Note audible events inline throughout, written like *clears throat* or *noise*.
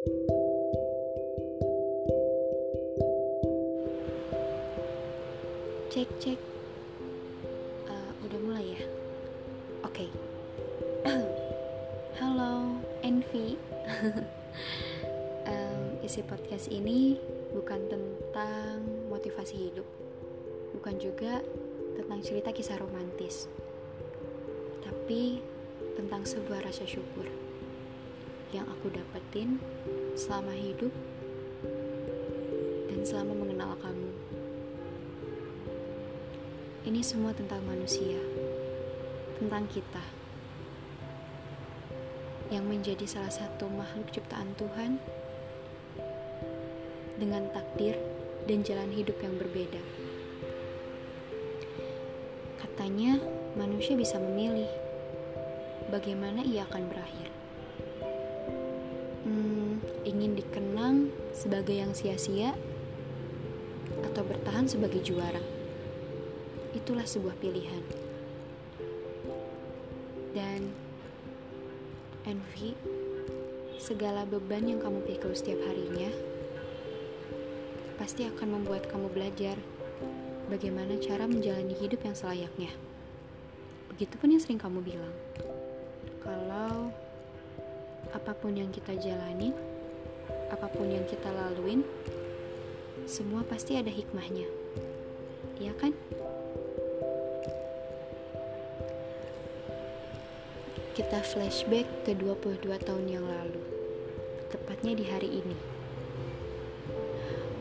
Cek cek. Uh, udah mulai ya? Oke. *clears throat* Halo, Envy. um, *laughs* isi podcast ini bukan tentang motivasi hidup, bukan juga tentang cerita kisah romantis, tapi tentang sebuah rasa syukur yang aku dapetin selama hidup dan selama mengenal kamu. Ini semua tentang manusia, tentang kita yang menjadi salah satu makhluk ciptaan Tuhan dengan takdir dan jalan hidup yang berbeda. Katanya, manusia bisa memilih bagaimana ia akan berakhir. Ingin dikenang sebagai yang sia-sia atau bertahan sebagai juara itulah sebuah pilihan. Dan envy, segala beban yang kamu pikul setiap harinya, pasti akan membuat kamu belajar bagaimana cara menjalani hidup yang selayaknya. Begitupun yang sering kamu bilang, kalau apa pun yang kita jalani, apa pun yang kita laluin, semua pasti ada hikmahnya. Iya kan? Kita flashback ke 22 tahun yang lalu, tepatnya di hari ini.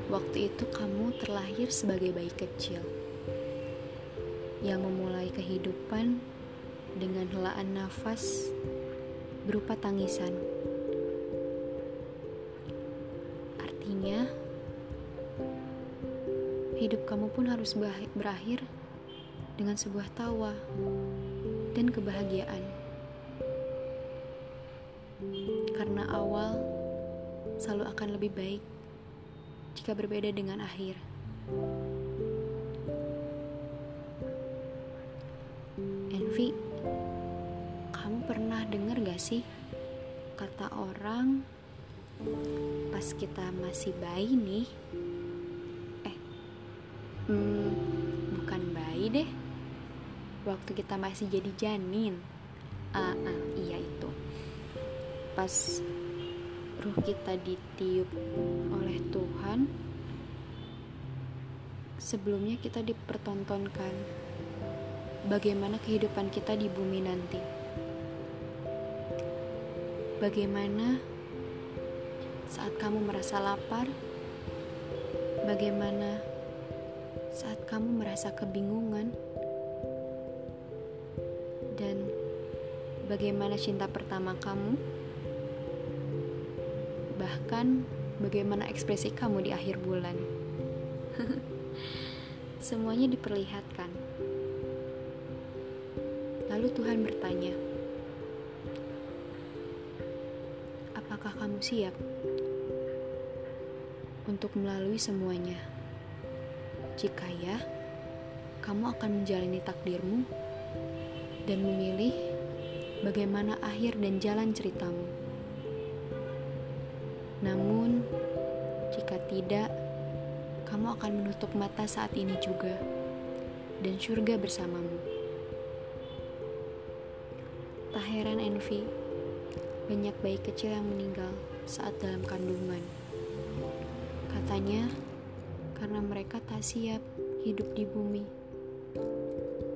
Waktu itu kamu terlahir sebagai bayi kecil yang memulai kehidupan dengan helaan nafas berupa tangisan. Hidup kamu pun harus berakhir dengan sebuah tawa dan kebahagiaan. Karena awal selalu akan lebih baik jika berbeda dengan akhir. Envy, kamu pernah dengar gak sih kata orang pas kita masih bayi nih? Eh, hmm, bukan bayi deh. Waktu kita masih jadi janin. Ah, ah iya itu pas ruh kita ditiup oleh Tuhan sebelumnya kita dipertontonkan bagaimana kehidupan kita di bumi nanti bagaimana saat kamu merasa lapar bagaimana saat kamu merasa kebingungan dan bagaimana cinta pertama kamu bahkan bagaimana ekspresi kamu di akhir bulan. *laughs* Semuanya diperlihatkan. Lalu Tuhan bertanya, "Apakah kamu siap untuk melalui semuanya? Jika ya, kamu akan menjalani takdirmu dan memilih bagaimana akhir dan jalan ceritamu." Namun, jika tidak, kamu akan menutup mata saat ini juga, dan surga bersamamu. Tak heran Envy, banyak bayi kecil yang meninggal saat dalam kandungan. Katanya, karena mereka tak siap hidup di bumi.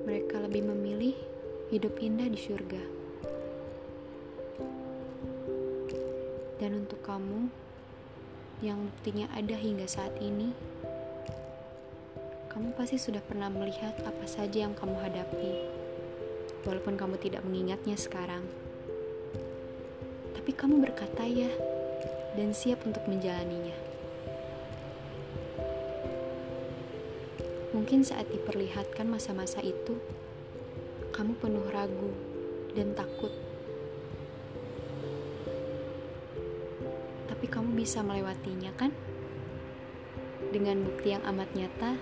Mereka lebih memilih hidup indah di surga. Dan untuk kamu yang buktinya ada hingga saat ini, kamu pasti sudah pernah melihat apa saja yang kamu hadapi, walaupun kamu tidak mengingatnya sekarang. Tapi kamu berkata ya, dan siap untuk menjalaninya. Mungkin saat diperlihatkan masa-masa itu, kamu penuh ragu dan takut tapi kamu bisa melewatinya kan? Dengan bukti yang amat nyata,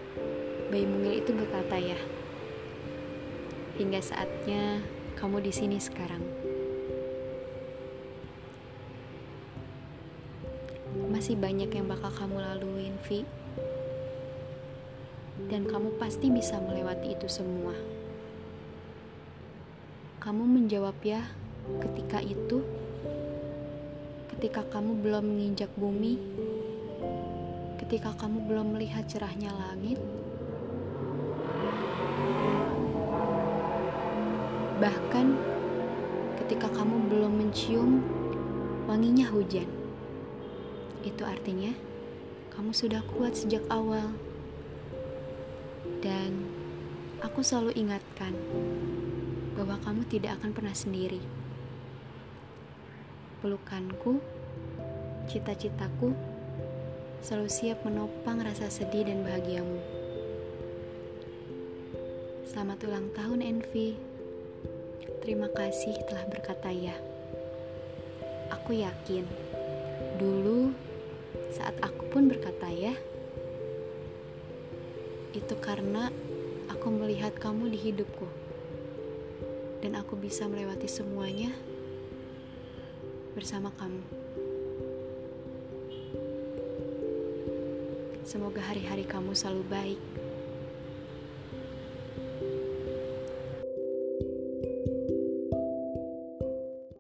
bayi mungil itu berkata ya. Hingga saatnya kamu di sini sekarang. masih banyak yang bakal kamu laluin, Vi. Dan kamu pasti bisa melewati itu semua. Kamu menjawab ya ketika itu, ketika kamu belum menginjak bumi, ketika kamu belum melihat cerahnya langit, bahkan ketika kamu belum mencium wanginya hujan. Itu artinya kamu sudah kuat sejak awal. Dan aku selalu ingatkan bahwa kamu tidak akan pernah sendiri. Pelukanku, cita-citaku selalu siap menopang rasa sedih dan bahagiamu. Selamat ulang tahun Envy. Terima kasih telah berkata ya. Aku yakin dulu saat aku pun berkata ya, itu karena aku melihat kamu di hidupku, dan aku bisa melewati semuanya bersama kamu. Semoga hari-hari kamu selalu baik.